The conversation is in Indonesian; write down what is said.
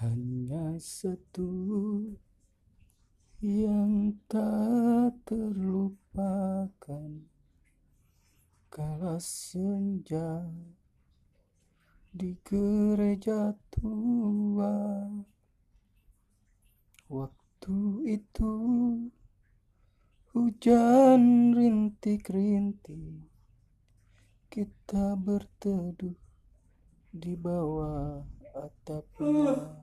Hanya satu yang tak terlupakan. Kala senja di gereja tua. Waktu itu hujan rintik-rintik. Kita berteduh di bawah atapnya